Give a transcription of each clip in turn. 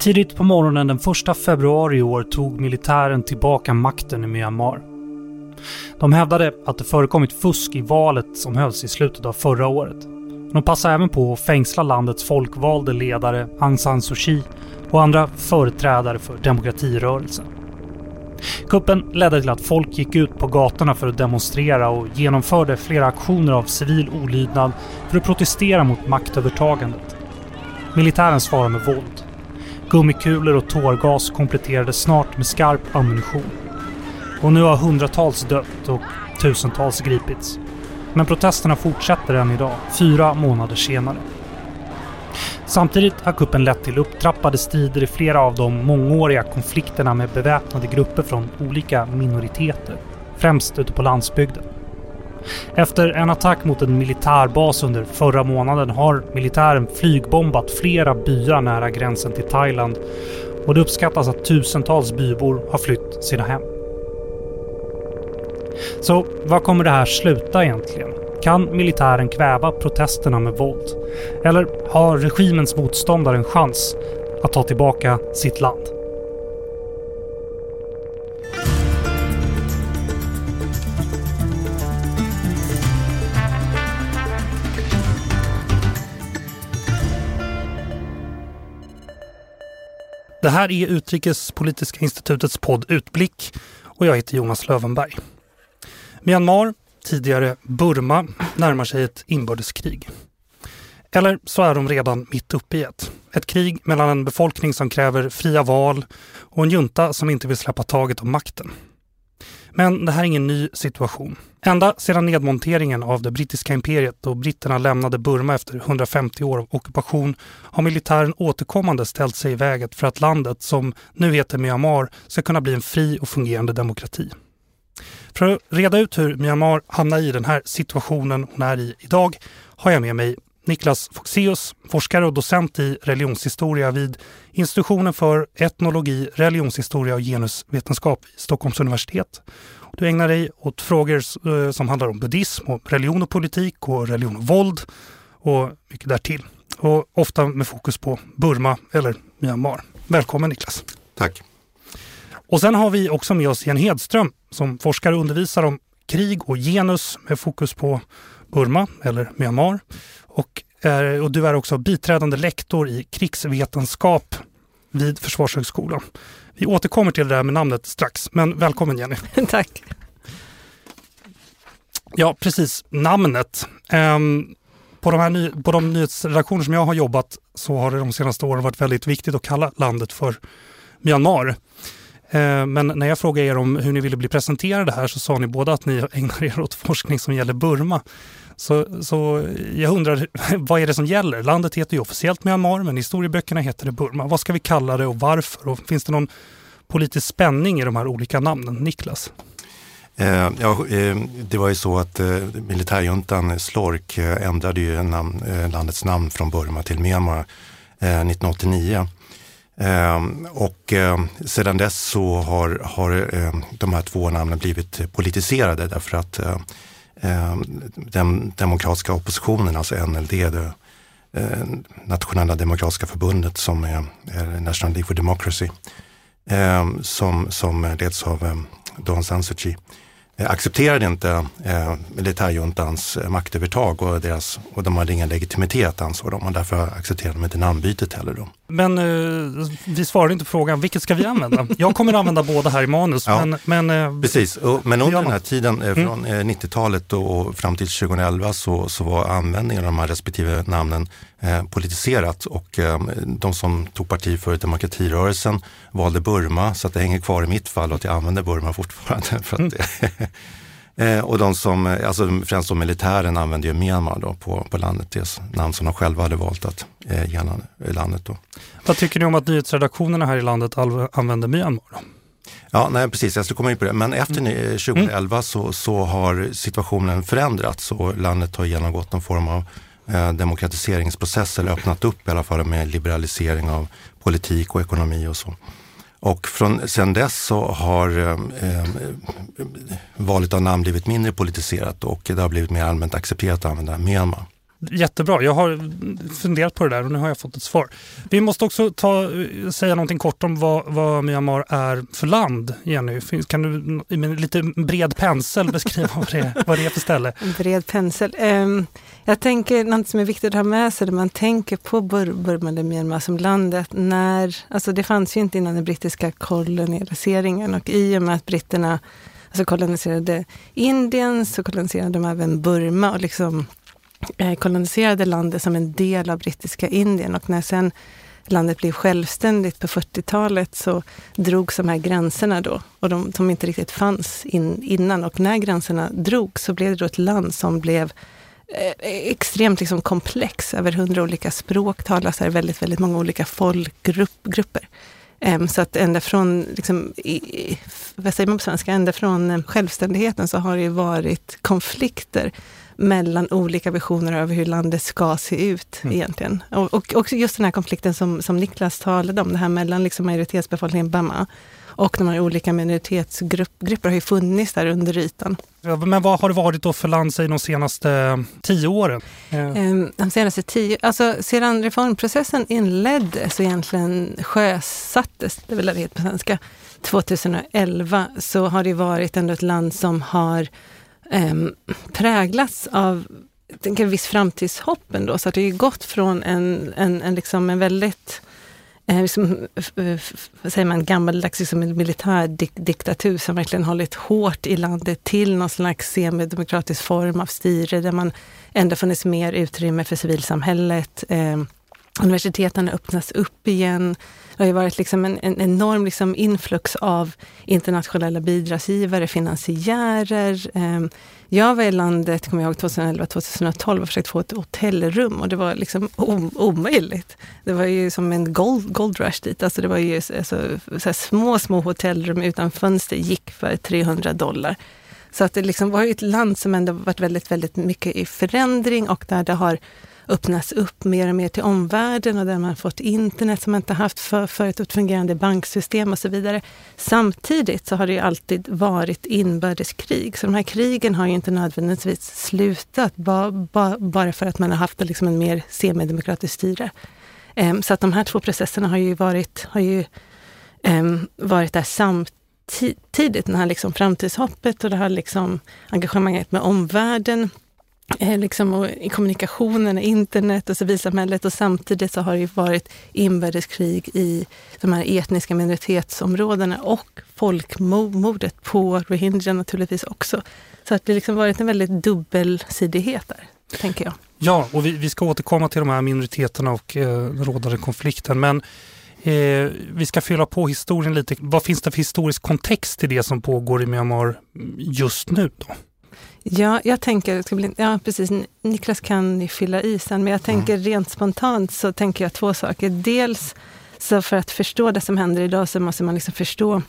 Tidigt på morgonen den 1 februari i år tog militären tillbaka makten i Myanmar. De hävdade att det förekommit fusk i valet som hölls i slutet av förra året. De passade även på att fängsla landets folkvalde ledare Aung San Suu Kyi och andra företrädare för demokratirörelsen. Kuppen ledde till att folk gick ut på gatorna för att demonstrera och genomförde flera aktioner av civil olydnad för att protestera mot maktövertagandet. Militären svarade med våld. Gummikulor och tårgas kompletterades snart med skarp ammunition. Och nu har hundratals dött och tusentals gripits. Men protesterna fortsätter än idag, fyra månader senare. Samtidigt har kuppen lett till upptrappade strider i flera av de mångåriga konflikterna med beväpnade grupper från olika minoriteter, främst ute på landsbygden. Efter en attack mot en militärbas under förra månaden har militären flygbombat flera byar nära gränsen till Thailand och det uppskattas att tusentals bybor har flytt sina hem. Så var kommer det här sluta egentligen? Kan militären kväva protesterna med våld? Eller har regimens motståndare en chans att ta tillbaka sitt land? Det här är Utrikespolitiska institutets podd Utblick och jag heter Jonas Lövenberg. Myanmar, tidigare Burma, närmar sig ett inbördeskrig. Eller så är de redan mitt uppe i ett. Ett krig mellan en befolkning som kräver fria val och en junta som inte vill släppa taget om makten. Men det här är ingen ny situation. Ända sedan nedmonteringen av det brittiska imperiet då britterna lämnade Burma efter 150 år av ockupation har militären återkommande ställt sig i vägen för att landet, som nu heter Myanmar, ska kunna bli en fri och fungerande demokrati. För att reda ut hur Myanmar hamnar i den här situationen hon är i idag har jag med mig Niklas Foxeus, forskare och docent i religionshistoria vid institutionen för etnologi, religionshistoria och genusvetenskap vid Stockholms universitet. Du ägnar dig åt frågor eh, som handlar om buddhism, och religion och politik och religion och våld och mycket därtill. Och ofta med fokus på Burma eller Myanmar. Välkommen Niklas! Tack! Och sen har vi också med oss Jen Hedström som forskar och undervisar om krig och genus med fokus på Burma eller Myanmar. Och, är, och du är också biträdande lektor i krigsvetenskap vid Försvarshögskolan. Vi återkommer till det där med namnet strax, men välkommen Jenny. Tack. Ja, precis. Namnet. Um, på de, här ny, på de nyhetsredaktioner som jag har jobbat så har det de senaste åren varit väldigt viktigt att kalla landet för Myanmar. Eh, men när jag frågade er om hur ni ville bli presenterade här så sa ni båda att ni ägnar er åt forskning som gäller Burma. Så, så jag undrar, vad är det som gäller? Landet heter ju officiellt Myanmar, men i historieböckerna heter det Burma. Vad ska vi kalla det och varför? Och finns det någon politisk spänning i de här olika namnen? Niklas? Eh, ja, eh, det var ju så att eh, militärjuntan Slork eh, ändrade ju namn, eh, landets namn från Burma till Myanmar eh, 1989. Och sedan dess så har, har de här två namnen blivit politiserade därför att Eh, den demokratiska oppositionen, alltså NLD, det eh, nationella demokratiska förbundet som är, National League for Democracy, eh, som, som leds av Don San Suu Kyi, accepterade inte eh, militärjuntans eh, maktövertag och, deras, och de hade ingen legitimitet ansåg de och därför accepterade de inte namnbytet heller. Då. Men eh, vi svarade inte på frågan, vilket ska vi använda? Jag kommer att använda båda här i manus. Ja, men, men, eh, precis, och, men under den här tiden eh, från mm. 90-talet och fram till 2011 så, så var användningen av de här respektive namnen eh, politiserat och eh, de som tog parti för demokratirörelsen valde Burma så att det hänger kvar i mitt fall och att jag använder Burma fortfarande. För att, mm. eh, och de som, eh, alltså främst då militären använde ju Myanmar då på, på landet, det namn som de själva hade valt att eh, ge landet. Då. Vad tycker ni om att nyhetsredaktionerna här i landet använder Myanmar? Då? Ja, nej, precis, jag ska komma in på det. Men efter 2011 mm. så, så har situationen förändrats och landet har genomgått någon form av Eh, Eh, demokratiseringsprocess eller öppnat upp i alla fall med liberalisering av politik och ekonomi och så. Och från, sen dess så har eh, eh valet av namn blivit mindre politiserat och det har blivit mer allmänt accepterat att använda Myanmar. Jättebra. Jag har funderat på det där och nu har jag fått ett svar. Vi måste också ta, säga någonting kort om vad, vad Myanmar är för land, Jenny. Kan du med lite bred pensel beskriva vad det, är, vad det är för ställe? En bred pensel. Um, jag tänker något som är viktigt att ha med sig när man tänker på Bur Burma eller Myanmar som landet. När, alltså det fanns ju inte innan den brittiska koloniseringen och i och med att britterna alltså koloniserade Indien så koloniserade de även Burma och liksom Eh, koloniserade landet som en del av brittiska Indien. Och när sen landet blev självständigt på 40-talet så drogs de här gränserna då och de, som inte riktigt fanns in, innan. Och när gränserna drogs så blev det då ett land som blev eh, extremt liksom komplex. Över hundra olika språk talas här, väldigt, väldigt många olika folkgrupper. Ehm, så att ända från, liksom, i, vad säger man på svenska, ända från eh, självständigheten så har det ju varit konflikter mellan olika visioner över hur landet ska se ut mm. egentligen. Och, och, och, just den här konflikten som, som Niklas talade om, det här mellan liksom majoritetsbefolkningen Bama och de här olika minoritetsgrupper har ju funnits där under ytan. Men vad har det varit då för land sig de senaste tio åren? Ehm, de senaste tio, alltså sedan reformprocessen inleddes och egentligen sjösattes, det är väl det på svenska, 2011 så har det varit ändå ett land som har eh, präglats av tänker viss framtidshopp ändå. Så att det har gått från en, en, en, liksom en väldigt eh, liksom, vad säger man, gammaldags liksom militärdiktatur som verkligen hållit hårt i landet till någon slags semidemokratisk form av styre där man ändå funnits mer utrymme för civilsamhället. Eh, universiteten öppnas upp igen. Det har ju varit liksom en, en enorm liksom influx av internationella bidragsgivare, finansiärer. Ehm, jag var i landet, kommer jag ihåg, 2011-2012 och försökte få ett hotellrum och det var liksom omöjligt. Det var ju som en gold, gold rush dit. Alltså det var ju alltså, så små, små hotellrum utan fönster gick för 300 dollar. Så att det liksom var ett land som ändå varit väldigt, väldigt mycket i förändring och där det har öppnas upp mer och mer till omvärlden och där man fått internet som man inte haft för, förut, ett fungerande banksystem och så vidare. Samtidigt så har det ju alltid varit inbördeskrig. Så de här krigen har ju inte nödvändigtvis slutat ba, ba, bara för att man har haft liksom en mer semidemokratisk styre. Um, så att de här två processerna har ju varit, har ju, um, varit där samtidigt. Det här liksom framtidshoppet och det här liksom engagemanget med omvärlden Eh, liksom, och i kommunikationen, internet och civilsamhället och samtidigt så har det varit inbördeskrig i de här etniska minoritetsområdena och folkmordet på rohingya naturligtvis också. Så att det liksom varit en väldigt dubbelsidighet där, tänker jag. Ja, och vi, vi ska återkomma till de här minoriteterna och eh, rådande konflikten. Men eh, vi ska fylla på historien lite. Vad finns det för historisk kontext till det som pågår i Myanmar just nu? då? Ja, jag tänker, ska bli, ja precis, Niklas kan fylla i sen, men jag tänker mm. rent spontant så tänker jag två saker. Dels så för att förstå det som händer idag så måste man liksom förstå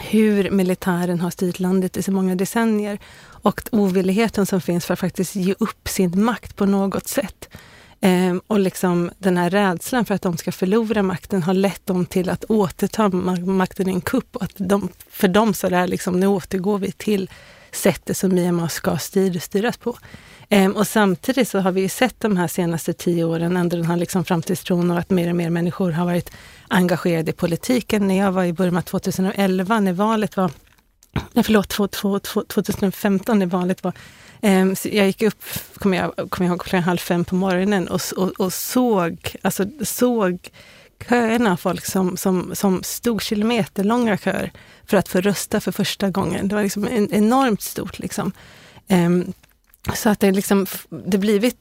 hur militären har styrt landet i så många decennier och ovilligheten som finns för att faktiskt ge upp sin makt på något sätt. Ehm, och liksom den här rädslan för att de ska förlora makten har lett dem till att återta makten i en kupp. att de, för dem så är det liksom, nu återgår vi till sättet som Myanmar ska styr, styras på. Ehm, och samtidigt så har vi ju sett de här senaste tio åren ändå den här liksom framtidstron och att mer och mer människor har varit engagerade i politiken. När jag var i Burma 2011, när valet var Nej, förlåt, 2015 när valet var. Ehm, jag gick upp, kommer jag, kom jag ihåg, klockan halv fem på morgonen och, och, och, såg, alltså, såg köerna av folk som, som, som stod kilometerlånga köer för att få rösta för första gången. Det var liksom en, enormt stort. Liksom. Um, så att det, liksom, det blivit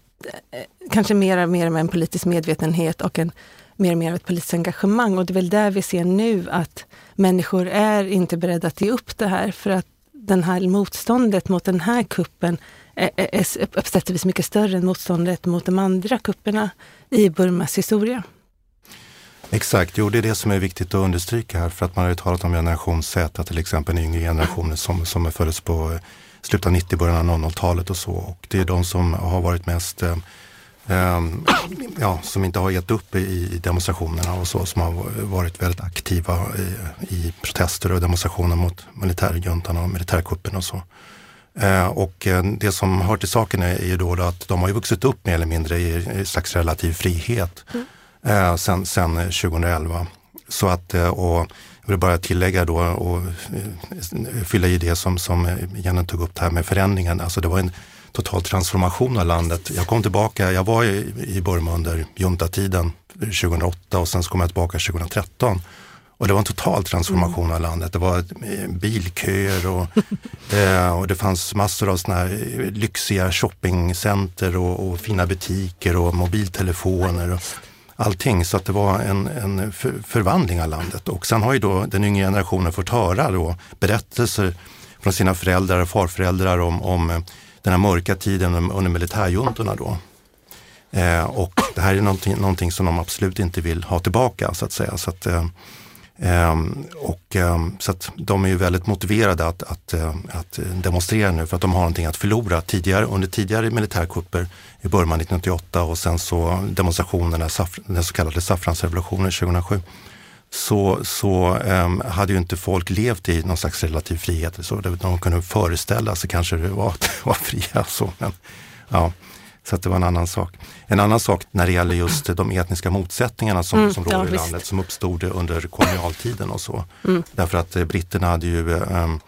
eh, kanske mer och mer med en politisk medvetenhet och en mer och mer av ett politiskt engagemang. Och det är väl där vi ser nu att människor är inte beredda att ge upp det här för att den här motståndet mot den här kuppen är, är uppsättvis mycket större än motståndet mot de andra kupperna i Burmas historia. Exakt, jo det är det som är viktigt att understryka här för att man har ju talat om generation Z, till exempel den yngre generationen som, som föddes på eh, slutet av 90, början av 00-talet och så. Och det är de som har varit mest eh, eh ja, som inte har gett upp i demonstrationerna och så, som har varit väldigt aktiva i, i protester och demonstrationer mot militärjuntan och militärkuppen och så. Eh, och det som hör till saken är ju då att de har ju vuxit upp mer eller mindre i, i slags relativ frihet mm eh, sen, sen 2011. Så att, och jag vill bara tillägga då och fylla i det som, som Jenny tog upp det här med förändringen. Alltså det var en total transformation av landet. Jag kom tillbaka, jag var i, i Burma under juntatiden 2008 och sen så kom jag tillbaka 2013. Och det var en total transformation mm. av landet. Det var eh, bilköer och, eh, och det fanns massor av såna här eh, lyxiga shoppingcenter och, och fina butiker och mobiltelefoner. Och allting. Så att det var en, en för, förvandling av landet. Och sen har ju då den yngre generationen fått höra då berättelser från sina föräldrar och farföräldrar om, om den här mörka tiden under militärjuntorna då. Eh, och det här är någonting, någonting, som de absolut inte vill ha tillbaka så att säga. Så att, eh, Um, och, um, så att de är ju väldigt motiverade att, att, eh, att demonstrera nu för att de har någonting att förlora. Tidigare, under tidigare militärkupper i Burma 1988 och sen så demonstrationerna, den så kallade saffransrevolutionen 2007, så, så um, hade ju inte folk levt i någon slags relativ frihet. Så de kunde föreställa sig kanske det var var fria. Så, men, ja. Så att det var en annan sak. En annan sak när det gäller just de etniska motsättningarna som, mm, som råder ja, i landet som uppstod under kolonialtiden och så. Mm. Därför att eh, britterna hade ju, ähm,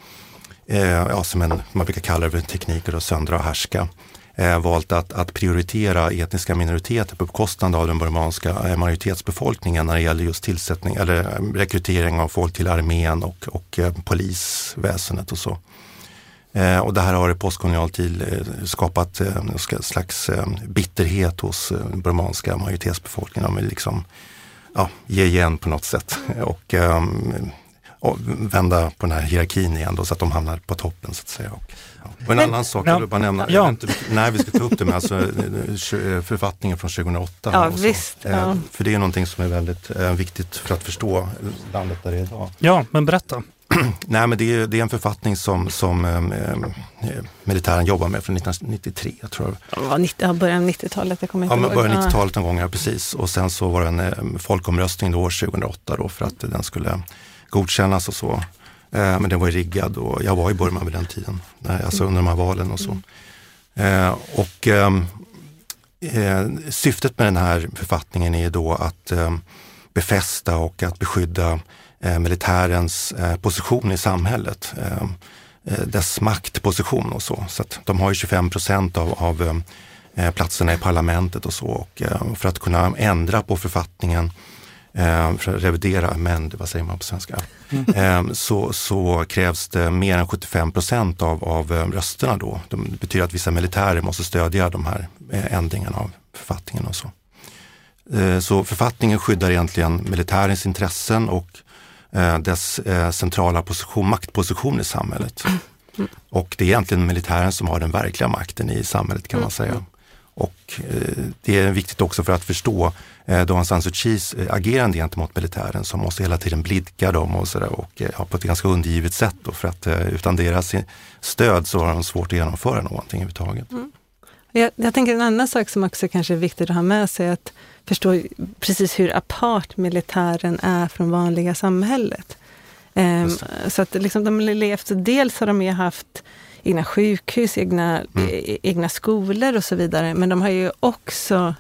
äh, ja, som en, man brukar kalla det, tekniker att söndra och härska. Äh, valt att, att prioritera etniska minoriteter på bekostnad av den burmanska majoritetsbefolkningen när det gäller just tillsättning eller rekrytering av folk till armén och, och polisväsendet och så. Eh, och det här har i postkolonial tid eh, skapat eh, en slags bitterhet hos den burmanska majoritetsbefolkningen. De vill liksom ja, ge igen på något sätt och, och vända på den här hierarkin igen då, så att de hamnar på toppen så att säga. Och, ja. och en men, annan sak, jag vill bara nämna, ja. inte när vi ska ta upp det, men alltså författningen från 2008. Ja, visst, ja. För det är någonting som är väldigt viktigt för att förstå landet där det är idag. Ja, men berätta. Nej, men det är, det är en författning som, som eh, militären jobbar med från 1993, jag tror Ja, 90, början av 90-talet, jag kommer inte ja, ihåg. Början av 90-talet någon gång, ja precis. Och sen så var det en eh, folkomröstning då, 2008 då, för att den skulle godkännas och så. Eh, men den var riggad och jag var i Burma vid den tiden, alltså under de här valen och så. Eh, och ehm, eh, syftet med den här författningen är då att ehm, befästa och att beskydda eh, militärens eh, position i samhället. Eh, eh dess maktposition och så. Så de har ju 25 procent av, av eh, platserna i parlamentet och så. Och, eh, för att kunna ändra på författningen för att revidera, men vad säger man på svenska? Mm. Så, så, krävs det mer än 75 procent av, av rösterna då. Det betyder att vissa militärer måste stödja de här ändringarna av författningen och så. Så författningen skyddar egentligen militärens intressen och Eh, dess eh, centrala position, maktposition i samhället. Och det är egentligen militären som har den verkliga makten i samhället kan man säga. Och eh, det är viktigt också för att förstå eh, San Suu Kyis agerande gentemot militären som måste hela tiden blidka dem och, så där, och ja, på ett ganska undergivet sätt. Då, för att utan deras stöd så har de svårt att genomföra någonting överhuvudtaget. Mm. Jag, jag tänker en annan sak som också kanske är viktigt att ha med sig, att förstå precis hur apart militären är från vanliga samhället. Um, så att liksom de levt, dels har de ju haft egna sjukhus, egna, mm. E, egna skolor och så vidare, men de har ju också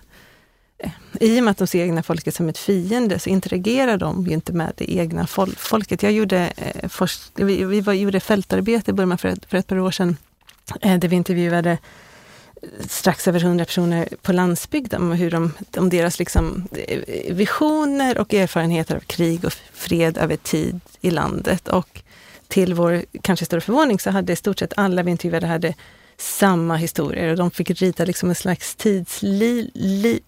eh, i och med att de ser egna folket som ett fiende så interagerar de ju inte med det egna fol folket. Jag gjorde, eh, vi, vi var, gjorde fältarbete i Burma för ett, för ett par år sedan, eh, där vi intervjuade strax över 100 personer på landsbygden om, hur de, om deras liksom eh, visioner och erfarenheter av krig och fred över tid i landet. Och till vår kanske stora förvåning så hade i stort sett alla vi intervjuade hade samma historier och de fick rita liksom en slags tidslinje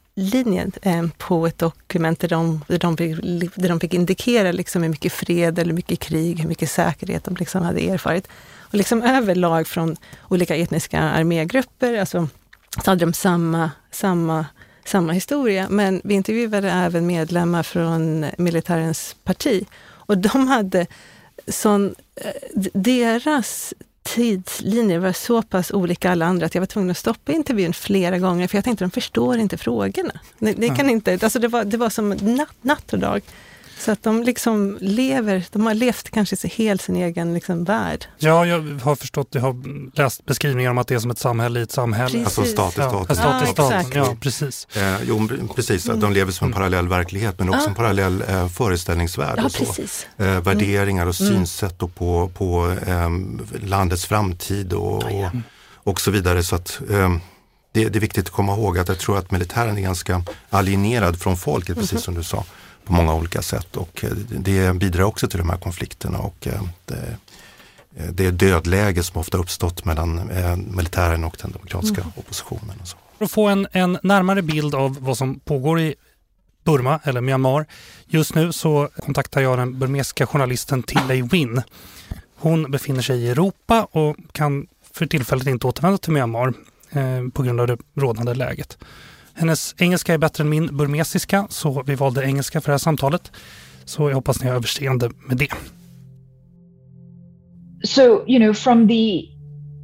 eh, på ett dokument där de, där de, fick, där de fick indikera liksom hur mycket fred eller mycket krig, hur mycket säkerhet de liksom hade erfarit. Och liksom överlag från olika etniska armégrupper, alltså, så hade de samma, samma, samma historia. Men vi intervjuade även medlemmar från militärens parti. Och de hade sån, eh, deras tidslinjer var så pass olika alla andra att jag var tvungen att stoppa intervjun flera gånger för jag tänkte de förstår inte frågorna. Det, det kan inte, alltså det, var, det var som natt, natt och dag. Så att de liksom lever, de har levt kanske helt sin egen liksom värld. Ja, jag har förstått, jag har läst beskrivningar om att det är som ett samhälle i ett samhälle. Precis. Alltså stat i stat. Ja, stat i stat, ja precis. Eh, jo, precis, mm. de lever som en parallell verklighet men också ah. en parallell eh, föreställningsvärld. Ja, och så. Eh, värderingar och mm. synsätt och på, på eh, landets framtid och, och, och, så vidare. Så att, ehm, det, det, är viktigt att komma ihåg att jag tror att militären är ganska alienerad från folket, precis mhm. som du sa, på många olika sätt. Och eh, det bidrar också till de här konflikterna och eh, det, eh, det är dödläge som ofta uppstått mellan militären och den demokratiska mm. oppositionen. Och så. För att få en, en närmare bild av vad som pågår i Burma eller Myanmar. Just nu så kontaktar jag den burmesiska journalisten Tilley Win. Hon befinner sig i Europa och kan för tillfället inte återvända till Myanmar eh, på grund av det rådande läget. Hennes engelska är bättre än min burmesiska så vi valde engelska för det här samtalet. Så jag hoppas ni har överseende med det. So, you know, from the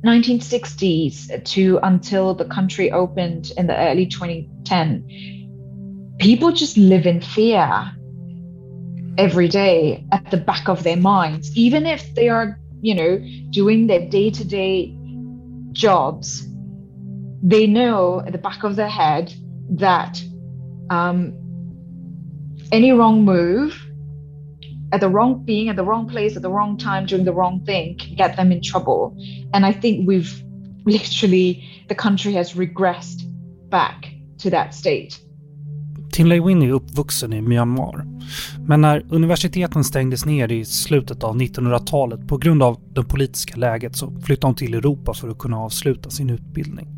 1960s to until the country opened in the early 2010, people just live in fear every day at the back of their minds, even if they are, you know, doing their day to day jobs they know at the back of their head that um, any wrong move at the wrong being at the wrong place at the wrong time doing the wrong thing can get them in trouble and i think we've literally the country has regressed back to that state Tinley Win är uppvuxen i Myanmar. Men när universiteten stängdes ner i slutet av 1900-talet på grund av det politiska läget så flyttade hon till Europa för att kunna avsluta sin utbildning.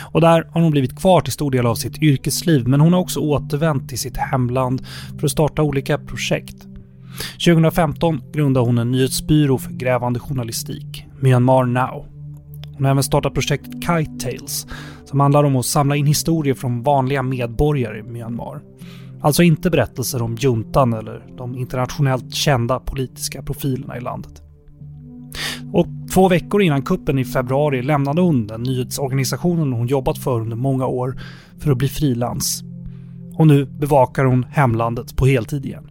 Och där har hon blivit kvar till stor del av sitt yrkesliv men hon har också återvänt till sitt hemland för att starta olika projekt. 2015 grundade hon en nyhetsbyrå för grävande journalistik, Myanmar Now. Hon har även startat projektet Kite Tales som handlar om att samla in historier från vanliga medborgare i Myanmar. Alltså inte berättelser om juntan eller de internationellt kända politiska profilerna i landet. Och två veckor innan kuppen i februari lämnade hon den nyhetsorganisationen hon jobbat för under många år för att bli frilans. Och nu bevakar hon hemlandet på heltid igen.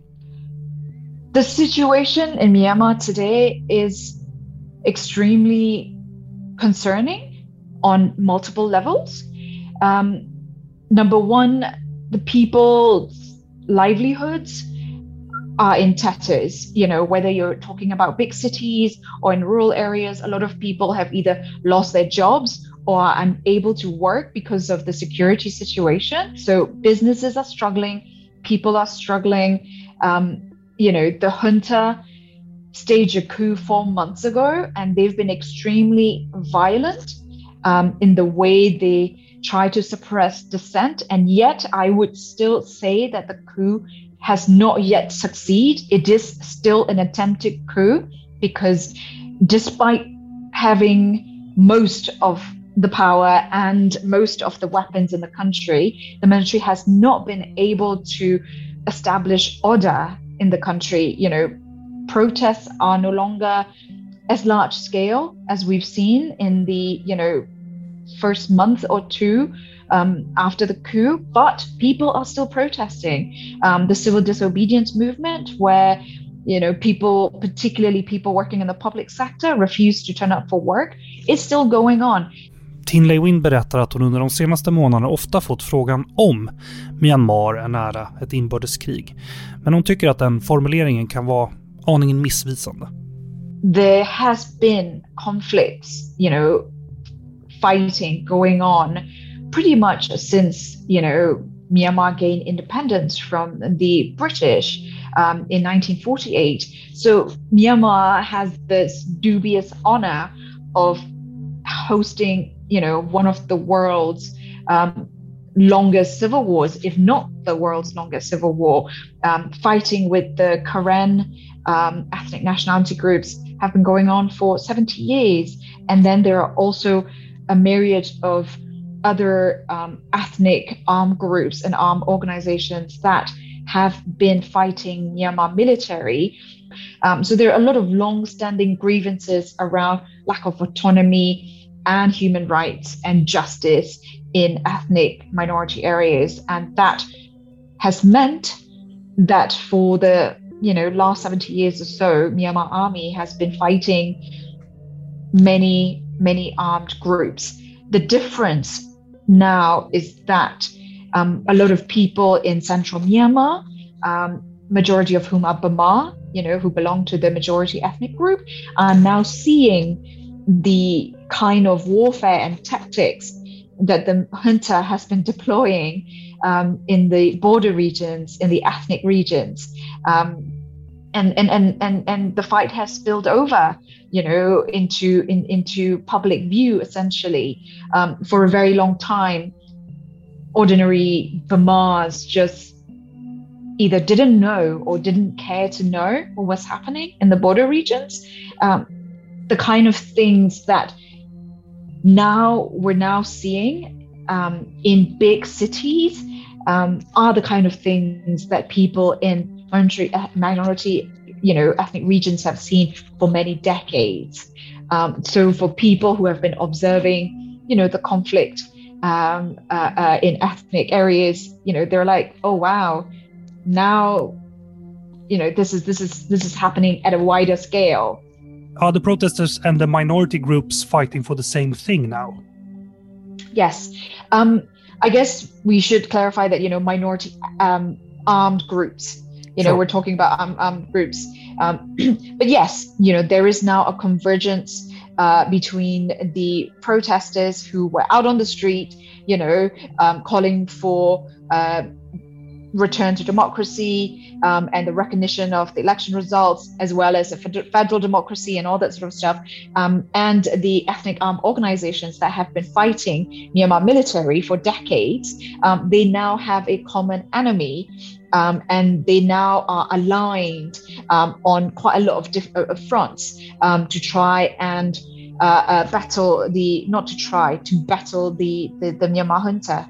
The situation in Myanmar today is extremely concerning on multiple levels. Um, number one, the people's livelihoods are in tatters. You know, whether you're talking about big cities or in rural areas, a lot of people have either lost their jobs or are unable to work because of the security situation. So businesses are struggling, people are struggling. Um, you know, the junta staged a coup four months ago, and they've been extremely violent um, in the way they try to suppress dissent. And yet, I would still say that the coup has not yet succeed. It is still an attempted coup because despite having most of the power and most of the weapons in the country, the military has not been able to establish order in the country. You know, protests are no longer as large scale as we've seen in the, you know, first month or two um, after the coup, but people are still protesting. Um, the civil disobedience movement, where you know people, particularly people working in the public sector, refuse to turn up for work, is still going on. Tinley Win berättar att hon under de senaste månaderna ofta fått frågan om Myanmar är nära ett inbördeskrig. Men hon tycker att den formuleringen kan vara aningen missvisande. There has been conflicts, you know, fighting going on pretty much since, you know, Myanmar gained independence from the British um, in 1948. So Myanmar has this dubious honor of hosting, you know, one of the world's um, longest civil wars, if not the world's longest civil war, um, fighting with the Karen um, ethnic nationality groups have been going on for 70 years. And then there are also a myriad of other um, ethnic armed groups and armed organizations that have been fighting Myanmar military. Um, so there are a lot of long-standing grievances around lack of autonomy and human rights and justice in ethnic minority areas, and that has meant that for the you know last 70 years or so myanmar army has been fighting many many armed groups the difference now is that um, a lot of people in central myanmar um, majority of whom are Bama, you know, who belong to the majority ethnic group, are now seeing the kind of warfare and tactics that the junta has been deploying um, in the border regions, in the ethnic regions. Um, and, and, and, and, and the fight has spilled over, you know, into, in, into public view, essentially. Um, for a very long time, ordinary Bamas just either didn't know or didn't care to know what was happening in the border regions. Um, the kind of things that now we're now seeing um, in big cities um, are the kind of things that people in minority, minority, you know, ethnic regions have seen for many decades. Um, so for people who have been observing, you know, the conflict um, uh, uh, in ethnic areas, you know, they're like, oh wow, now, you know, this is this is this is happening at a wider scale are the protesters and the minority groups fighting for the same thing now? Yes. Um, I guess we should clarify that, you know, minority um, armed groups, you know, we're talking about um, armed groups. Um, but yes, you know, there is now a convergence uh, between the protesters who were out on the street, you know, um, calling for uh, return to democracy um, and the recognition of the election results, as well as a federal democracy and all that sort of stuff, um, and the ethnic armed organizations that have been fighting Myanmar military for decades, um, they now have a common enemy. Um, and they now are aligned um, on quite a lot of different uh, fronts um, to try and uh, uh, battle the, not to try, to battle the, the, the Myanmar junta.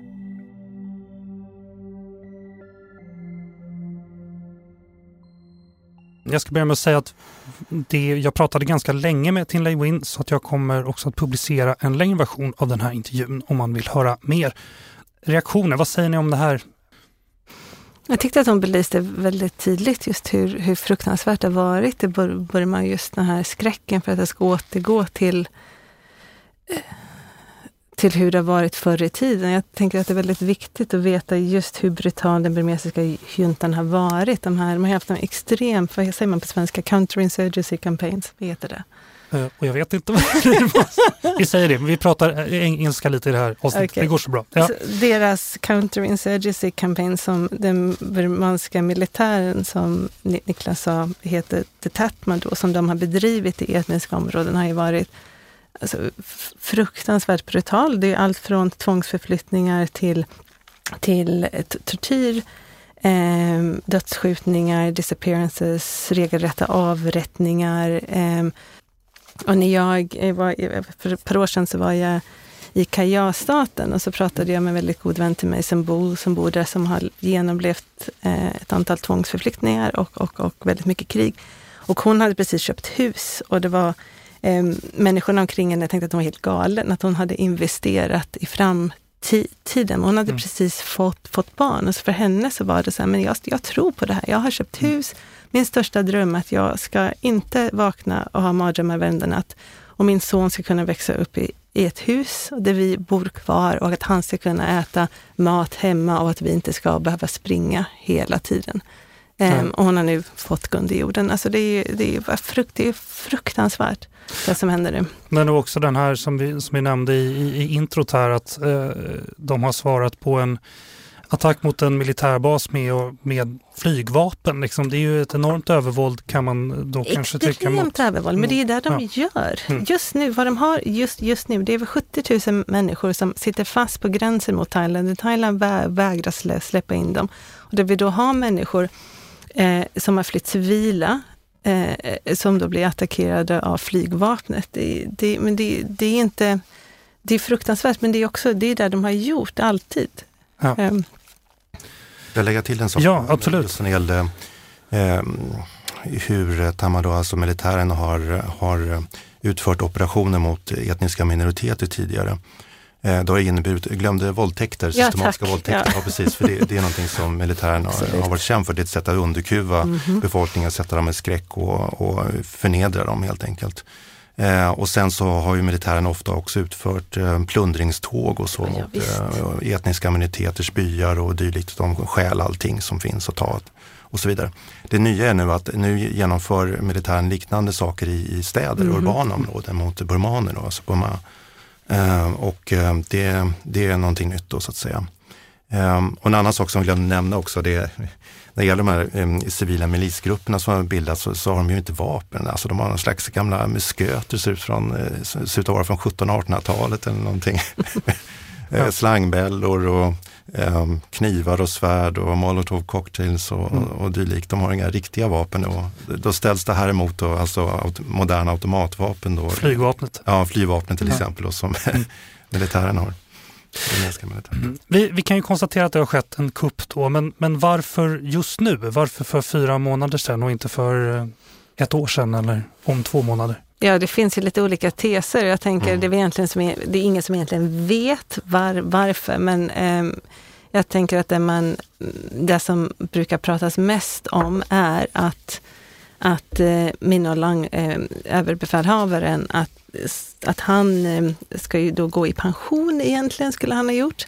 Jag ska börja med att säga att det, jag pratade ganska länge med Tinley Win så att jag kommer också att publicera en längre version av den här intervjun om man vill höra mer. Reaktioner, vad säger ni om det här? Jag tyckte att hon belyste väldigt tydligt just hur, hur fruktansvärt det har varit. i Burma, man just den här skräcken för att det ska återgå till eh, till hur det har varit förr i tiden. Jag tänker att det är väldigt viktigt att veta just hur brutal den burmesiska juntan har varit. De här, man har haft en extrem, vad säger man på svenska, counterinsurgency campaigns, vad heter det? Uh, och jag vet inte vad. Vi säger det, vi pratar engelska lite i det här avsnittet. Okay. Det går så bra. Ja. Så deras counterinsurgency campaign som den burmanska militären, som Niklas sa, heter Detatma då, som de har bedrivit i etniska områden, har ju varit alltså, fruktansvärt brutal. Det är allt från tvångsförflyttningar till, till tortyr, eh, dödsskjutningar, disappearances, regelrätta avrättningar. Eh, och när jag var, för ett par år sedan så var jag i Kaja-staten och så pratade jag med en väldigt god vän till mig som bor, som bor där, som har genomlevt eh, ett antal tvångsförflyttningar och, och, och väldigt mycket krig. Och hon hade precis köpt hus och det var eh, människorna omkring henne tänkte att hon var helt galen, att hon hade investerat i framtiden. Hon hade mm. precis fått, fått barn och för henne så var det så här, men jag, jag tror på det här. Jag har köpt mm. hus. Min största dröm att jag ska inte vakna och ha mardrömmar varenda natt. Och min son ska kunna växa upp i, i ett hus där vi bor kvar och att han ska kunna äta mat hemma och att vi inte ska behöva springa hela tiden. Mm. och hon har nu fått gå under jorden. Alltså det, är, det, är frukt, det är fruktansvärt det som händer nu. Men också den här som vi, som vi nämnde i, i, i introt här att eh, de har svarat på en attack mot en militärbas med, med flygvapen. Liksom. Det är ju ett enormt övervåld kan man då Extremt kanske tycka. Extremt övervåld, men det är det de ja. gör. Mm. Just nu, vad de har just, just nu, det är över 70 000 människor som sitter fast på gränsen mot Thailand. Thailand vä vägrar släppa in dem. Och där vi då har människor eh, som har flytt civila, eh, som då blir attackerade av flygvapnet. Det, det, men det, det, är inte... Det är fruktansvärt, men det är också det är där de har gjort, alltid. Ja. Um. Jag lägger till en sak. Ja, absolut. Just när det gällde eh, hur Tamado, alltså militären, har, har utfört operationer mot etniska minoriteter tidigare. Eh, det har inneburit, glömde våldtäkter, systematiska ja, våldtäkter. Ja. ja. precis, för det, det, är någonting som militären har, har varit känd för. Det är ett sätt att underkuva mm -hmm. befolkningen, sätta dem i skräck och, och förnedra dem helt enkelt. Eh, och sen så har ju militären ofta också utfört eh, plundringståg och så ja, mot eh, etniska minoriteters byar och dylikt. De stjäl allting som finns att ta och så vidare. Det nya är nu att nu genomför militären liknande saker i, i städer, mm urbana områden mot burmaner, då, alltså Burma. Eh, och eh, det, det är någonting nytt då så att säga. Eh, och en annan sak som jag glömde nämna också, det är när det gäller de här eh, civila milisgrupperna som har bildats så, så, har de ju inte vapen. Alltså de har någon slags gamla musköter, ser ut, från, eh, ser ut att vara från 1700-1800-talet eller någonting. ja. Slangbällor och eh, knivar och svärd och molotov cocktails och, mm. och dylikt. De har inga riktiga vapen. Och då ställs det här emot då, alltså moderna automatvapen. Då. Flygvapnet? Ja, flygvapnet till ja. exempel, och som mm. militären har. Mm. Vi, vi, kan ju konstatera att det har skett en kupp då, men, men varför just nu? Varför för fyra månader sedan och inte för eh, ett år sedan eller om två månader? Ja, det finns ju lite olika teser. Jag tänker, mm. det, är egentligen som är, det är ingen som egentligen vet var, varför, men eh, jag tänker att det, man, det som brukar pratas mest om är att, att eh, Minno Lang, eh, överbefälhavaren, att, att han eh, ska ju då gå i pension egentligen, skulle han ha gjort.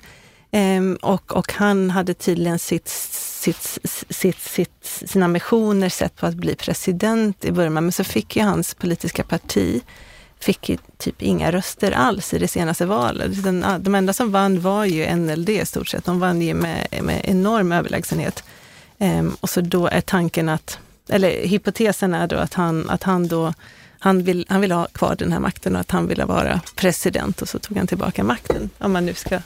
Eh, och, och han hade tydligen sitt sitt, sitt, sitt, sina ambitioner sett på att bli president i Burma. Men så fick ju hans politiska parti fick ju typ inga röster alls i det senaste valet. Den, de enda som vann var ju NLD i stort sett. De vann ju med, med enorm överlägsenhet. Ehm, och så då är tanken att, eller hypotesen är då att han, att han då han vill, han vill ha kvar den här makten och att han ville vara president och så tog han tillbaka makten. Om man nu ska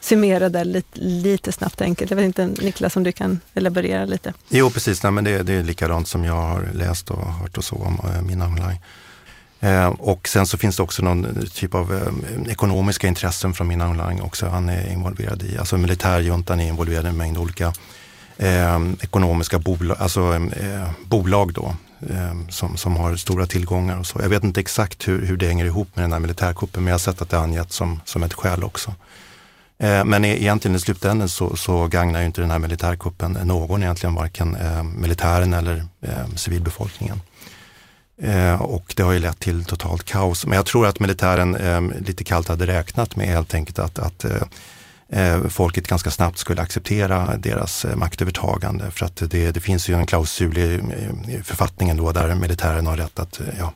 summera det lite, lite snabbt enkelt. Jag vet inte Niklas om du kan elaborera lite? Jo precis, nej, men det, det är likadant som jag har läst och hört och så om eh, mina online. Eh, och sen så finns det också någon eh, typ av eh, ekonomiska intressen från Mina Online också. Han är involverad i, alltså militärjuntan är involverad i en mängd olika eh, ekonomiska bolag, alltså, ehm, eh, bolag då, eh, som, som har stora tillgångar och så. Jag vet inte exakt hur, hur det hänger ihop med den här militärkuppen, men jag har sett att det är angett som, som ett skäl också. Ehm, men e-, egentligen i slutändan så, så gagnar ju inte den här militärkuppen någon egentligen, varken eh, militären eller eh, civilbefolkningen. Eh, och det har ju lett till totalt kaos. Men jag tror att militären eh, lite kallt hade räknat med helt enkelt att, att eh, folket ganska snabbt skulle acceptera deras maktövertagande. För att det, det finns ju en klausul i, författningen då där militären har rätt att ja,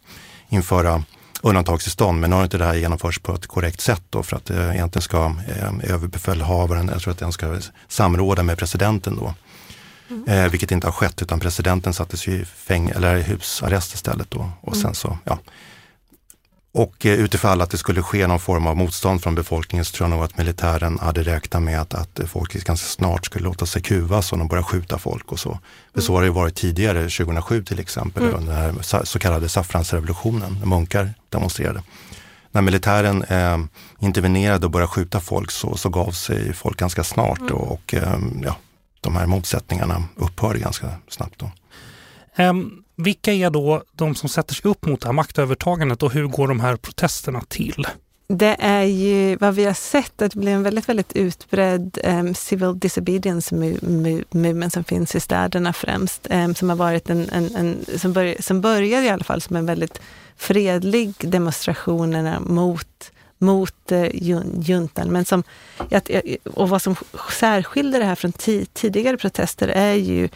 införa undantagstillstånd. Men nu har inte det här genomförts på ett korrekt sätt då för att eh, egentligen ska eh, överbefälhavaren, jag tror att den ska samråda med presidenten då. Mm. Eh, vilket inte har skett utan presidenten sattes i fäng eller husarrest istället då. Och mm. sen så, ja. Och eh, utifall att det skulle ske någon form av motstånd från befolkningen så tror jag nog att militären hade räknat med att, att folk ganska snart skulle låta sig kuvas och de börjar skjuta folk och så. Mm. För så har det varit tidigare, 2007 till exempel, mm. under den här så kallade saffransrevolutionen, när munkar demonstrerade. När militären eh, intervenerade och började skjuta folk så, så gav sig folk ganska snart mm. och, och eh, ja, de här motsättningarna upphörde ganska snabbt. Då. Um, vilka är då de som sätter sig upp mot det här maktövertagandet och hur går de här protesterna till? Det är ju vad vi har sett, att det blir en väldigt, väldigt utbredd um, civil disobedience movement som finns i städerna främst. Um, som har varit en, en, en som, bör, som började i alla fall som en väldigt fredlig demonstrationerna mot mot eh, juntan. Men som, och vad som särskiljer det här från tidigare protester är ju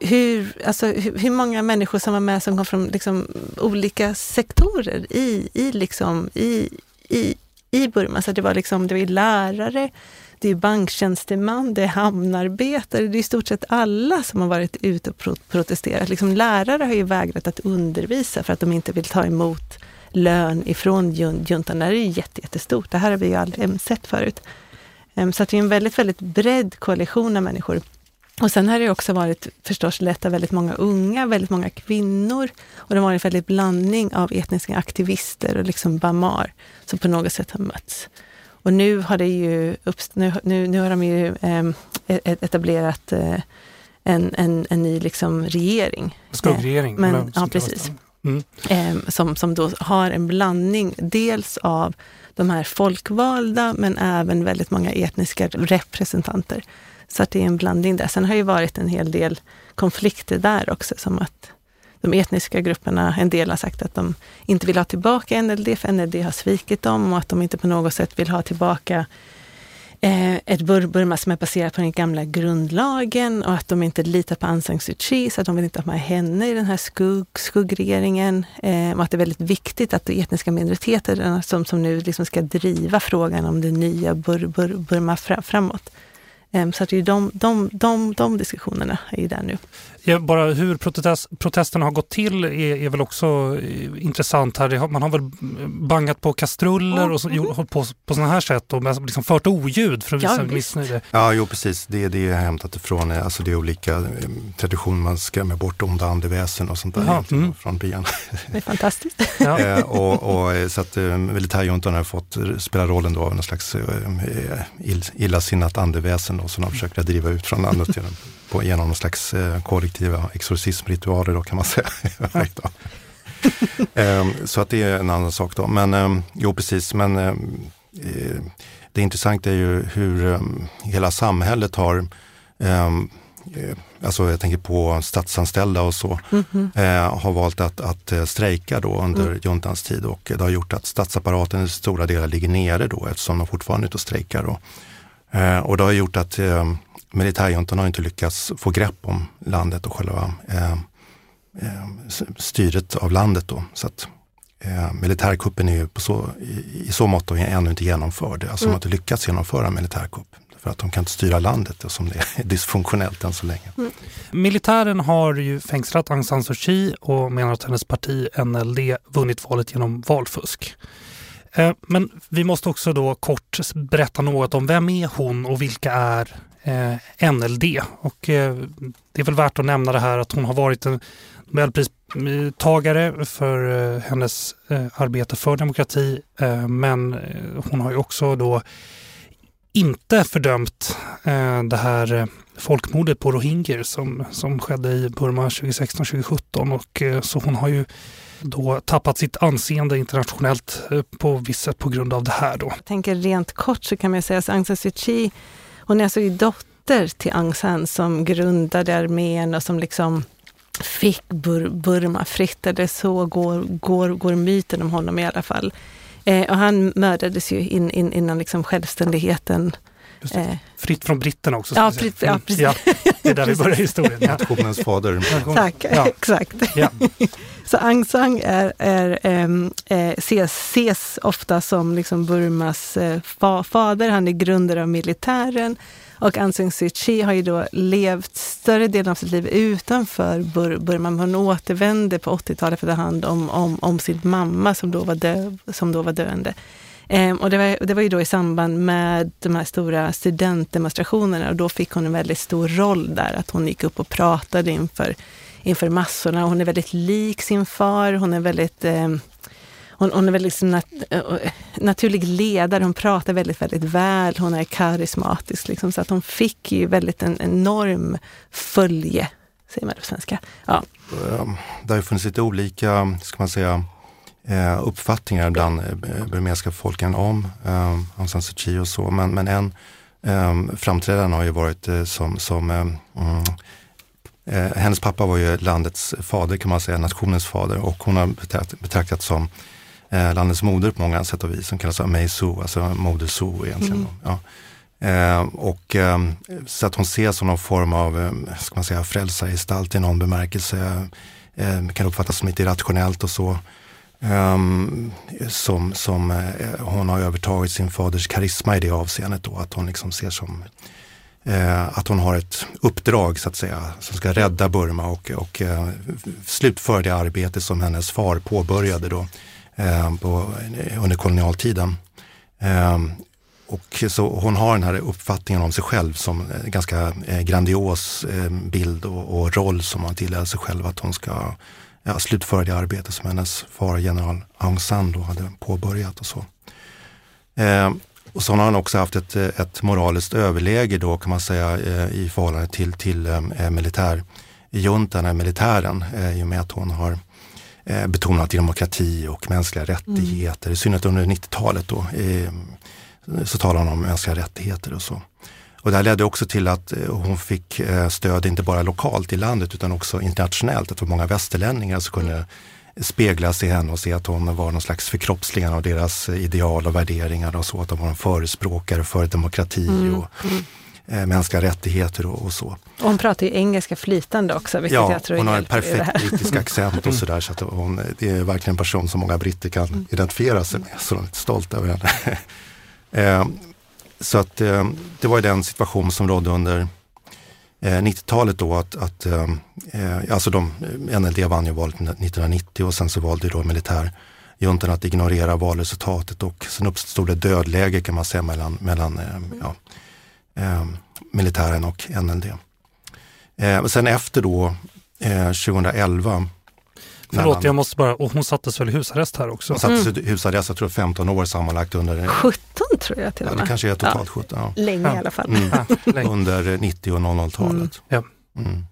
hur, alltså, hur, hur, många människor som var med som kom från liksom, olika sektorer i, i, liksom, i, i, i Burma. Så det var, liksom, det var lärare, det är banktjänsteman, det är hamnarbetare, det är i stort sett alla som har varit ute och protesterat. Liksom, lärare har ju vägrat att undervisa för att de inte vill ta emot lön ifrån juntan. Det här är ju jättestort. Det här har vi ju aldrig sett förut. Ehm, så att det är en väldigt, väldigt bred koalition av människor. Och sen har det också varit förstås lett av väldigt många unga, väldigt många kvinnor. Och det har varit en väldigt blandning av etniska aktivister och liksom Bamar som på något sätt har mötts. Och nu har det ju nu, nu, nu har de ju eh, etablerat eh, en, en, en ny liksom regering. Skuggregering. Men, ja, precis. Mm. Eh, som, som då har en blandning dels av de här folkvalda men även väldigt många etniska representanter. Så att det är en blandning där. Sen har det ju varit en hel del konflikter där också, som att de etniska grupperna, en del har sagt att de inte vill ha tillbaka NLD, för NLD har svikit dem och att de inte på något sätt vill ha tillbaka eh, ett Burma som är baserat på den gamla grundlagen och att de inte litar på Aung San Suu Kyi, så att de vill inte ha med henne i den här skugg, skuggregeringen. Eh, och att det är väldigt viktigt att de etniska minoriteterna, som, som nu liksom ska driva frågan om det nya Bur, Bur, Burma framåt. Ehm, så att det är de, de, de, de diskussionerna är ju där nu. Ja, bara hur protest, protesterna har gått till är, är väl också eh, intressant här. Man har väl bangat på kastruller och så, mm. hållit på på sådana här sätt och liksom fört oljud för att visa ja, missnöje. Ja, jo precis. Det, det är hämtat ifrån eh, alltså det är olika eh, traditioner. Man skrämmer bort onda andeväsen och sånt där Jaha, mm. från byan. Det är fantastiskt. ja. och, och, så att militärjuntan har fått spela rollen då av någon slags illasinnat andeväsen då, som de försöker driva ut från landet genom, på, genom någon slags kollektiv kollektiva exorcismritualer då kan man säga. Ehm, så att det är en annan sak då. Men ehm, jo precis, men ehm, eh, det intressanta är ju hur hela samhället har eh, Alltså jag tänker på statsanställda och så, mm -hmm. har valt att, att eh, strejka då under mm. juntans tid och det har gjort att statsapparaten i stora delar ligger nere då eftersom de fortfarande är ute och strejkar. Då. och det har gjort att militärjuntan har inte lyckats få grepp om landet och själva eh, eh, styret av landet. Då. Så att, eh, militärkuppen är ju på så, i, i så mått ännu inte genomförd. Alltså mm. de har inte lyckats genomföra en militärkupp. För att de kan inte styra landet som det är dysfunktionellt än så länge. Mm. Militären har ju fängslat Aung San Suu Kyi och menar att hennes parti NLD vunnit valet genom valfusk. Eh, men vi måste också då kort berätta något om vem är hon och vilka är eh, NLD. Och eh, det är väl värt att nämna det här att hon har varit en Nobelpristagare för eh, hennes eh, arbete för demokrati. Eh, men eh, hon har ju också då inte fördömt eh, det här eh, folkmordet på rohingyer som, som skedde i Burma 2016-2017 och så hon har ju då tappat sitt anseende internationellt på visst sätt på grund av det här då. Jag tänker rent kort så kan man säga att Aung San Suu Kyi hon är alltså dotter till Aung San som grundade armén och som liksom fick Bur Burma fritt. Eller så går, går, går myten om honom i alla fall. Eh, och han mördades ju in, in, innan liksom självständigheten Eh. Fritt från britterna också. Ja, fritt, ja, precis. Ja, det är där vi börjar historien. Ja. Nationens fader. Tack, ja. exakt. Ja. Så Aung San är, är, äh, ses, ses, ofta som liksom Burmas äh, fa, fader. Han är grundare av militären. Och Aung San Suu Kyi har ju då levt större delen av sitt liv utanför Bur Burma. Hon återvände på 80-talet för att ta hand om, om, om sin mamma som då var, dö, som då var döende. Ehm, och det var, det var ju då i samband med de här stora studentdemonstrationerna och då fick hon en väldigt stor roll där, att hon gick upp och pratade inför, inför massorna. Hon är väldigt lik sin far, hon är väldigt eh, hon, hon, är väldigt liksom nat naturlig ledare, hon pratar väldigt, väldigt väl, hon är karismatisk. Liksom, så att hon fick ju väldigt en enorm följe, säger man på svenska. Ja. Ehm, det har ju funnits lite olika, ska man säga, eh, uppfattningar bland eh, burmesiska folken om eh, Aung San Suu Kyi och så. Men, men en eh, framträdande har ju varit eh, som, som eh, mm, eh, hennes pappa var ju landets fader kan man säga, nationens fader och hon har betraktats betraktat som eh, landets moder på många sätt och vis som kallas Mei Su, alltså moder Su egentligen. Mm. Ja. Eh, och, eh, så att hon ses som någon form av eh, ska man säga, frälsargestalt i någon bemärkelse. Eh, kan uppfattas som lite irrationellt och så. Um, som, som uh, hon har övertagit sin faders karisma i det avseendet då, att hon liksom ser som uh, att hon har ett uppdrag så att säga som ska rädda Burma och, och uh, slutföra det arbete som hennes far påbörjade då på, under kolonialtiden. Um, och så hon har den här uppfattningen om sig själv som en ganska grandios bild och, och roll som hon tilldelar sig själv att hon ska ja, slutföra det arbete som hennes far general Aung San då hade påbörjat och så. Eh, och så har han också haft ett, ett moraliskt överläge då kan man säga eh, i förhållande till, till eh, militärjuntan, militären, eh, i och med att hon har eh, betonat demokrati och mänskliga rättigheter. Mm. I synnerhet under 90-talet då eh, så talar hon om mänskliga rättigheter och så. Och det här ledde också till att eh, hon fick eh, stöd inte bara lokalt i landet utan också internationellt. Att det var många västerlänningar som kunde speglas i henne och se att hon var någon slags förkroppsligande av deras ideal och värderingar och så. Att hon var en förespråkare för demokrati mm. och mm. Eh, mänskliga rättigheter och, och, så. Och hon pratar ju engelska flytande också, vilket ja, jag tror hon har en perfekt brittisk accent och sådär. Så att hon, det är verkligen en person som många britter kan mm. identifiera sig med. Så de är lite stolta över henne. eh, så att eh, det var ju den situation som rådde under 90-talet eh, då att, att eh, eh, alltså de, NLD vann ju valet 1990 och sen så valde då militärjuntan att ignorera valresultatet och sen uppstod det dödläge kan man säga mellan, mellan ja, militären och NLD. sen efter då 2011 Förlåt, han, jag måste bara, och hon sattes väl i husarrest här också? Hon sattes mm. i husarrest, jag tror 15 år sammanlagt under... 17 tror jag till och med. Ja, det kanske är totalt ja. 17. Ja. Länge ja. i alla fall. Mm. under 90 och 00-talet. Mm. Mm.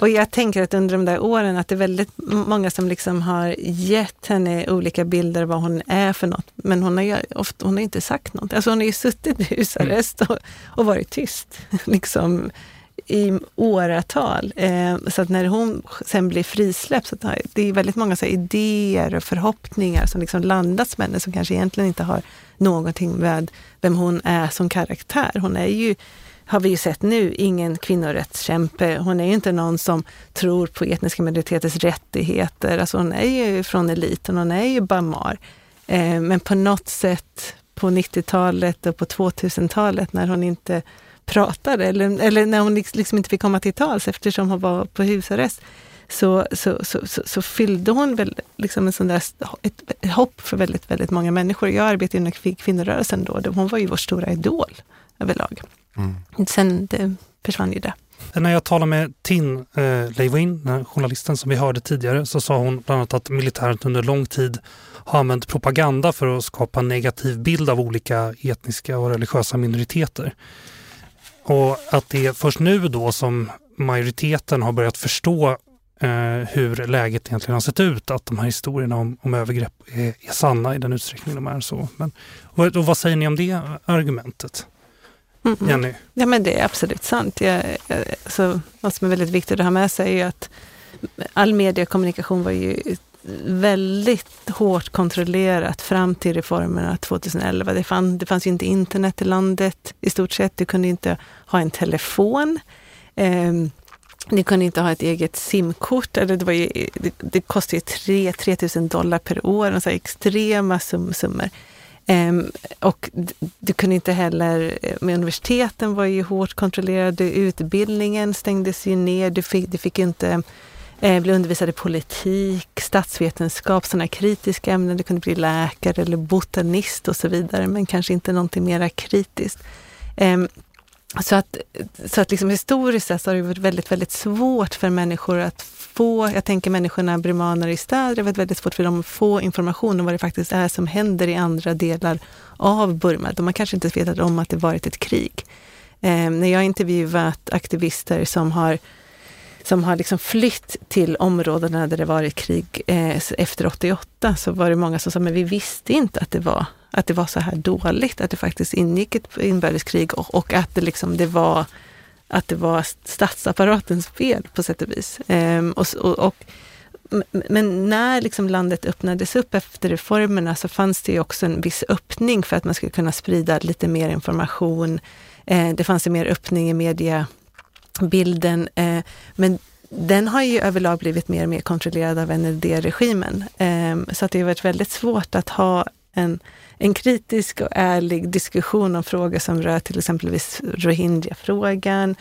Och jag tänker att under de där åren att det är väldigt många som liksom har gett henne olika bilder vad hon är för något. Men hon har ju ofta, hon har inte sagt något. Alltså hon har ju suttit i husarrest och, och varit tyst. liksom i åratal. Eh, så att när hon sen blir frisläppt, så att det är väldigt många så idéer och förhoppningar som liksom landats med henne som kanske egentligen inte har någonting med vem hon är som karaktär. Hon är ju, har vi ju sett nu, ingen kvinnorättskämpe. Hon är ju inte någon som tror på etniska minoriteters rättigheter. Alltså hon är ju från eliten, hon är ju Bamar. Eh, men på något sätt på 90-talet och på 2000-talet när hon inte pratade eller, eller när hon liksom inte fick komma till tals eftersom hon var på husarrest. Så, så, så, så, så fyllde hon väl liksom en sån där, ett, ett hopp för väldigt, väldigt många människor. Jag arbetade inom kvinnorörelsen då. Hon var ju vår stora idol överlag. Mm. Sen det försvann ju det. När jag talade med Tin eh, Leiwin, journalisten som vi hörde tidigare, så sa hon bland annat att militären under lång tid har använt propaganda för att skapa en negativ bild av olika etniska och religiösa minoriteter. Och att det är först nu då som majoriteten har börjat förstå eh, hur läget egentligen har sett ut, att de här historierna om, om övergrepp är, är, sanna i den utsträckning de är så. Men, och, och vad säger ni om det argumentet? Mm. Jenny? Ja men det är absolut sant. Jag, jag, så, vad som är väldigt viktigt att ha med sig är att all mediekommunikation var ju väldigt hårt kontrollerat fram till reformerna 2011. Det, fann, det fanns ju inte internet i landet i stort sett. Du kunde inte ha en telefon. Eh, du kunde inte ha ett eget simkort. Eller det, var ju, det, det kostade ju 3, 000 dollar per år, alltså extrema sum, summor. Um, och du kunde inte heller, eh, med universiteten var ju hårt kontrollerade, utbildningen stängdes ju ner, du fick, du fick inte eh, bli undervisad i politik, statsvetenskap, sådana kritiska ämnen. Du kunde bli läkare eller botanist och så vidare, men kanske inte någonting mera kritiskt. Eh, så att, så att liksom historiskt sett har det varit väldigt, väldigt svårt för människor att få, jag tänker människorna, brimaner i städer, det har varit väldigt svårt för dem att få information om vad det faktiskt är som händer i andra delar av Burma. De har kanske inte vetat om att det varit ett krig. Eh, när jag intervjuat aktivister som har som har liksom flytt till områdena där det varit krig eh, efter 88, så var det många som sa, men vi visste inte att det var, att det var så här dåligt, att det faktiskt ingick ett inbördeskrig och, och att det liksom, det var att det var statsapparatens fel på sätt och vis. Eh, och, och, och, men när liksom landet öppnades upp efter reformerna så fanns det också en viss öppning för att man skulle kunna sprida lite mer information. Eh, det fanns en mer öppning i media bilden. Eh, men den har ju överlag blivit mer och mer kontrollerad av NLD-regimen. Eh, så att det har varit väldigt svårt att ha en, en kritisk och ärlig diskussion om frågor som rör till exempelvis rohingya-frågan,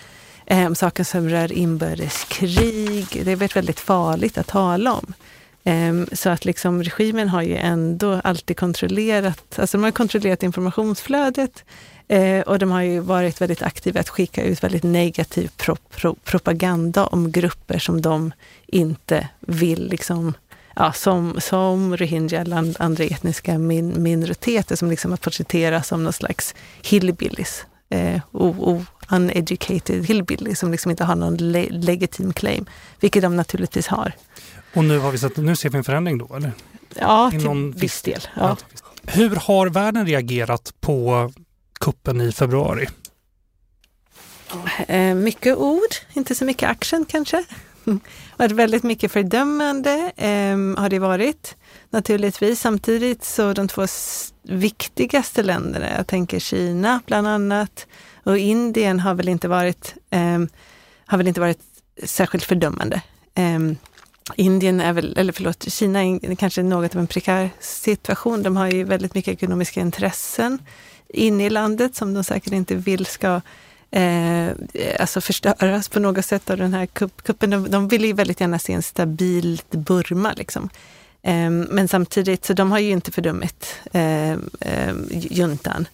eh, saker som rör inbördeskrig. Det har varit väldigt farligt att tala om. Ehm, så att liksom regimen har ju ändå alltid kontrollerat, alltså de har kontrollerat informationsflödet, Eh, och de har ju varit väldigt aktiva att skicka ut väldigt negativ pro, pro, propaganda om grupper som de inte vill liksom Ja, som, som rohingya eller andra etniska min, minoriteter som liksom porträtteras som någon slags hillbillies. eh, uneducated hillbilly som liksom inte har någon le legitim claim, vilket de naturligtvis har. Och nu har vi sett, nu ser vi en förändring då eller? Ja, till någon viss del. Ja. Hur har världen reagerat på kuppen i februari? Eh, mycket ord, inte så mycket action kanske. varit väldigt mycket fördömande eh, har det varit naturligtvis. Samtidigt så de två viktigaste länderna, jag tänker Kina bland annat och Indien har väl inte varit, eh, har väl inte varit särskilt fördömande. Eh, Indien är väl, eller förlåt, Kina är kanske något av en prekär situation. De har ju väldigt mycket ekonomiska intressen inne i landet som de säkert inte vill ska eh, alltså förstöras på något sätt av den här kuppen. De, de vill ju väldigt gärna se en stabil Burma. Liksom. Eh, men samtidigt, så de har ju inte fördömit eh, eh, juntan.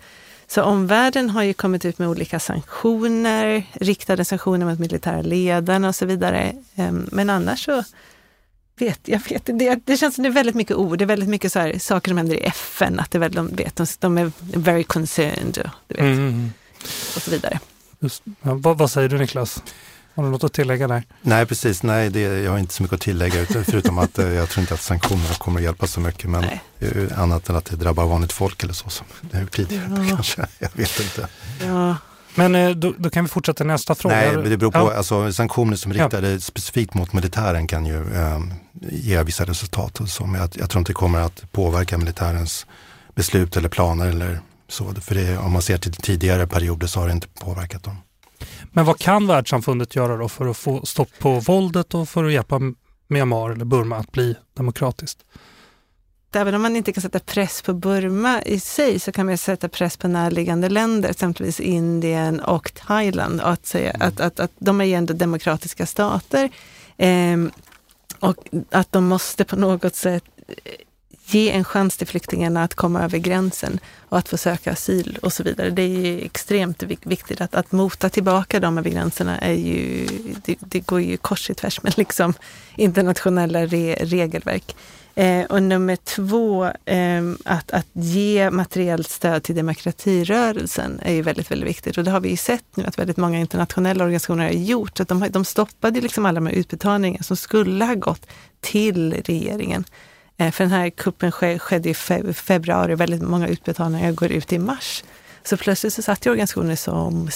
Så omvärlden har ju kommit ut med olika sanktioner, riktade sanktioner mot militära ledarna och så vidare. Eh, men annars så vet, jag vet, det, det känns som det är väldigt mycket ord, det är väldigt mycket så här, saker som händer i FN, att det är väl, de, vet, de, de är very concerned och, du vet, mm. mm, mm. och så vidare. Just, ja, vad, vad, säger du Niklas? Har du något att tillägga där? Nej, precis. Nej, det, jag har inte så mycket att tillägga förutom att eh, jag tror inte att sanktionerna kommer att hjälpa så mycket. Men annat än att det drabbar vanligt folk eller så som det har gjort tidigare ja. kanske. Jag vet inte. Ja. Men eh, då, då, kan vi fortsätta nästa fråga. Nej, det beror på, ja. alltså, sanktioner som riktade ja. specifikt mot militären kan ju eh, ge vissa resultat. Som jag, jag tror inte det kommer att påverka militärens beslut eller planer eller så. För det, om man ser till tidigare perioder så har det inte påverkat dem. Men vad kan världssamfundet göra då för att få stopp på våldet och för att hjälpa Myanmar eller Burma att bli demokratiskt? Även om man inte kan sätta press på Burma i sig så kan man sätta press på närliggande länder, exempelvis Indien och Thailand. Och att, säga mm. att, att, att de är ju ändå demokratiska stater. Eh, och att de måste på något sätt ge en chans till flyktingarna att komma över gränsen och att få söka asyl och så vidare. Det är extremt viktigt att, att mota tillbaka dem över gränserna. Är ju, det, det går ju kors i tvärs med liksom internationella re, regelverk. Eh, och nummer två, eh, att, att ge materiellt stöd till demokratirörelsen är ju väldigt, väldigt viktigt. Och det har vi ju sett nu att väldigt många internationella organisationer har gjort. Att de, de stoppade liksom alla de här utbetalningarna som skulle ha gått till regeringen. Eh, för den här kuppen skedde i februari, väldigt många utbetalningar går ut i mars. Så plötsligt så satt ju organisationer som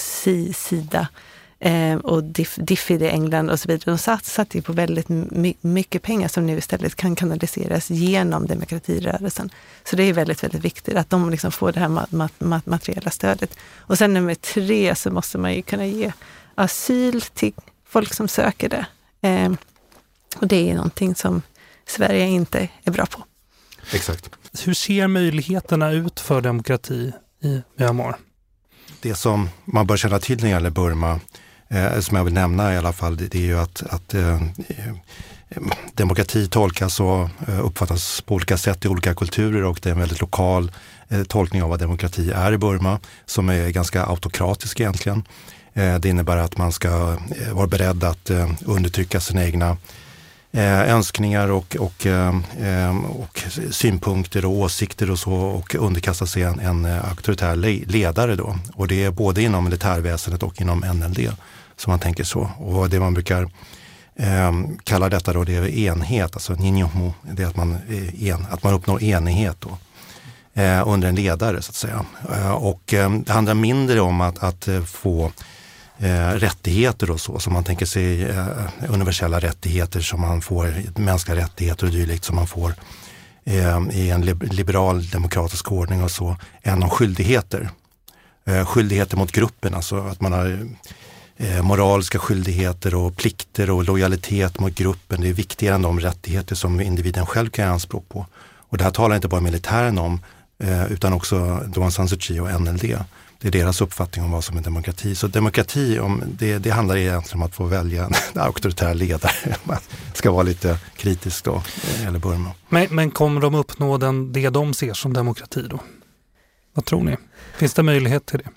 Sida eh, och Diffid i England och så vidare. De ju på väldigt mycket pengar som nu istället kan kanaliseras genom demokratirörelsen. Så det är väldigt, väldigt viktigt att de liksom får det här mat, mat, materiella stödet. Och sen nummer tre så måste man ju kunna ge asyl till folk som söker det. Eh, och det är någonting som Sverige inte är bra på. Exakt. Hur ser möjligheterna ut för demokrati i Myanmar? Det som man bör känna till när det gäller Burma, eh, som jag vill nämna i alla fall, det, det är ju att, att eh, eh demokrati tolkas och eh, uppfattas på olika sätt i olika kulturer och det är en väldigt lokal eh, tolkning av vad demokrati är i Burma som är ganska autokratisk egentligen. Det innebär att man ska vara beredd att undertrycka sina egna önskningar och, och, och, synpunkter och åsikter och så och underkasta sig en, en auktoritär ledare då. Och det är både inom militärväsendet och inom NLD så man tänker så. Och det man brukar eh, kalla detta då det är enhet, alltså ninjomo, det är att man, eh, en, att man uppnår enighet då. Eh, under en ledare så att säga. Eh, och eh, det handlar mindre om att, att eh, få eh, rättigheter och så, som man tänker sig eh, universella rättigheter som man får, mänskliga rättigheter och dylikt som man får eh, i en liberal demokratisk ordning och så, än om skyldigheter. Eh, skyldigheter mot gruppen, alltså att man har eh, moraliska skyldigheter och plikter och lojalitet mot gruppen. Det är viktigare än de rättigheter som individen själv kan göra anspråk på. Och det här talar inte bara militären om, eh, utan också Dawn San Suu Kyi och NLD. Det är deras uppfattning om vad som är demokrati. Så demokrati, om, det, det handlar egentligen om att få välja en auktoritär ledare. Man ska vara lite kritisk då, eh, eller Burma. Men, men kommer de uppnå den, det de ser som demokrati då? Vad tror ni? Finns det möjlighet till det?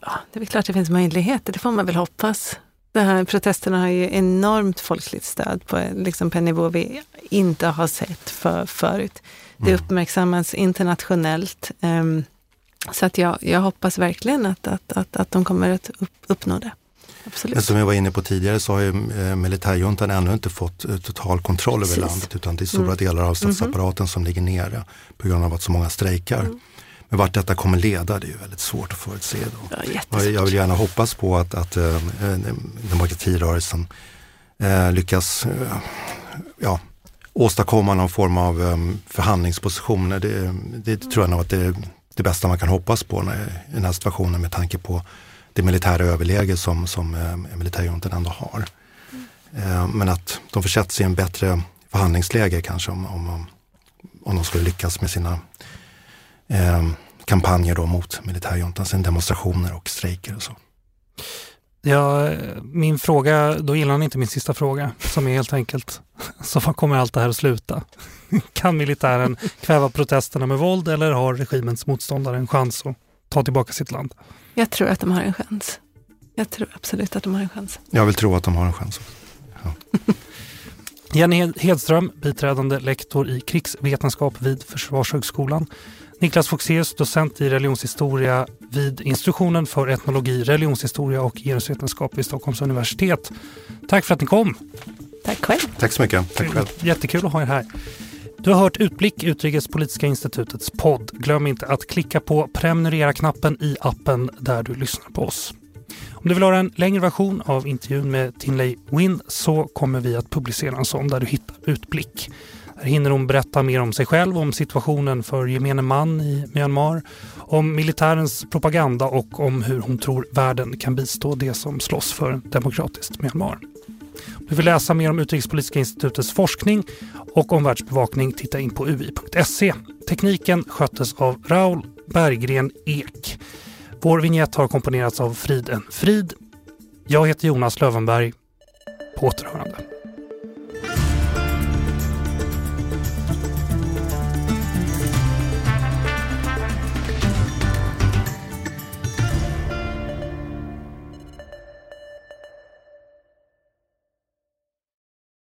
Ja, det är klart det finns möjligheter. Det får man väl hoppas. De här protesterna har ju enormt folkligt stöd på, liksom på en nivå vi inte har sett för, förut. Det mm. uppmärksammas internationellt. Um, Så att jag, jag hoppas verkligen att, att, att, att de kommer att upp, uppnå det. Absolut. Som jag var inne på tidigare så har ju eh, militärjuntan ännu inte fått eh, total kontroll Precis. över landet utan det är stora mm. delar av statsapparaten mm. som ligger nere på grund av att så många strejkar. Mm. Men vart detta kommer leda det är ju väldigt svårt att förutse. Då. Ja, jag vill gärna hoppas på att, att äh, demokratirörelsen äh, lyckas äh, ja, åstadkomma någon form av um, förhandlingspositioner. Det, det tror jag nog att det är det bästa man kan hoppas på när, i den här situationen med tanke på det militära överläge som, som eh, militärjuntan ändå har. Eh, men att de försätts i en bättre förhandlingsläge kanske om, om, om de skulle lyckas med sina eh, kampanjer då mot militärjuntan, sen demonstrationer och strejker och så. Ja, min fråga, då gillar han inte min sista fråga som är helt enkelt, så var kommer allt det här att sluta? Kan militären kväva protesterna med våld eller har regimens motståndare en chans att ta tillbaka sitt land? Jag tror att de har en chans. Jag tror absolut att de har en chans. Jag vill tro att de har en chans. Ja. Jenny Hedström, biträdande lektor i krigsvetenskap vid Försvarshögskolan. Niklas Foxeus, docent i religionshistoria vid institutionen för etnologi, religionshistoria och genusvetenskap vid Stockholms universitet. Tack för att ni kom. Tack själv. Tack så mycket. Tack själv. Jättekul att ha er här. Du har hört Utblick, Utrikespolitiska institutets podd. Glöm inte att klicka på prenumerera-knappen i appen där du lyssnar på oss. Om du vill höra en längre version av intervjun med Tinley Win så kommer vi att publicera en sån där du hittar Utblick. Här hinner hon berätta mer om sig själv, om situationen för gemene man i Myanmar, om militärens propaganda och om hur hon tror världen kan bistå det som slåss för demokratiskt Myanmar. Om du vill läsa mer om Utrikespolitiska institutets forskning och om världsbevakning, titta in på ui.se. Tekniken sköttes av Raul Berggren Ek. Vår vignett har komponerats av Friden Frid. Jag heter Jonas Lövenberg. På återhörande.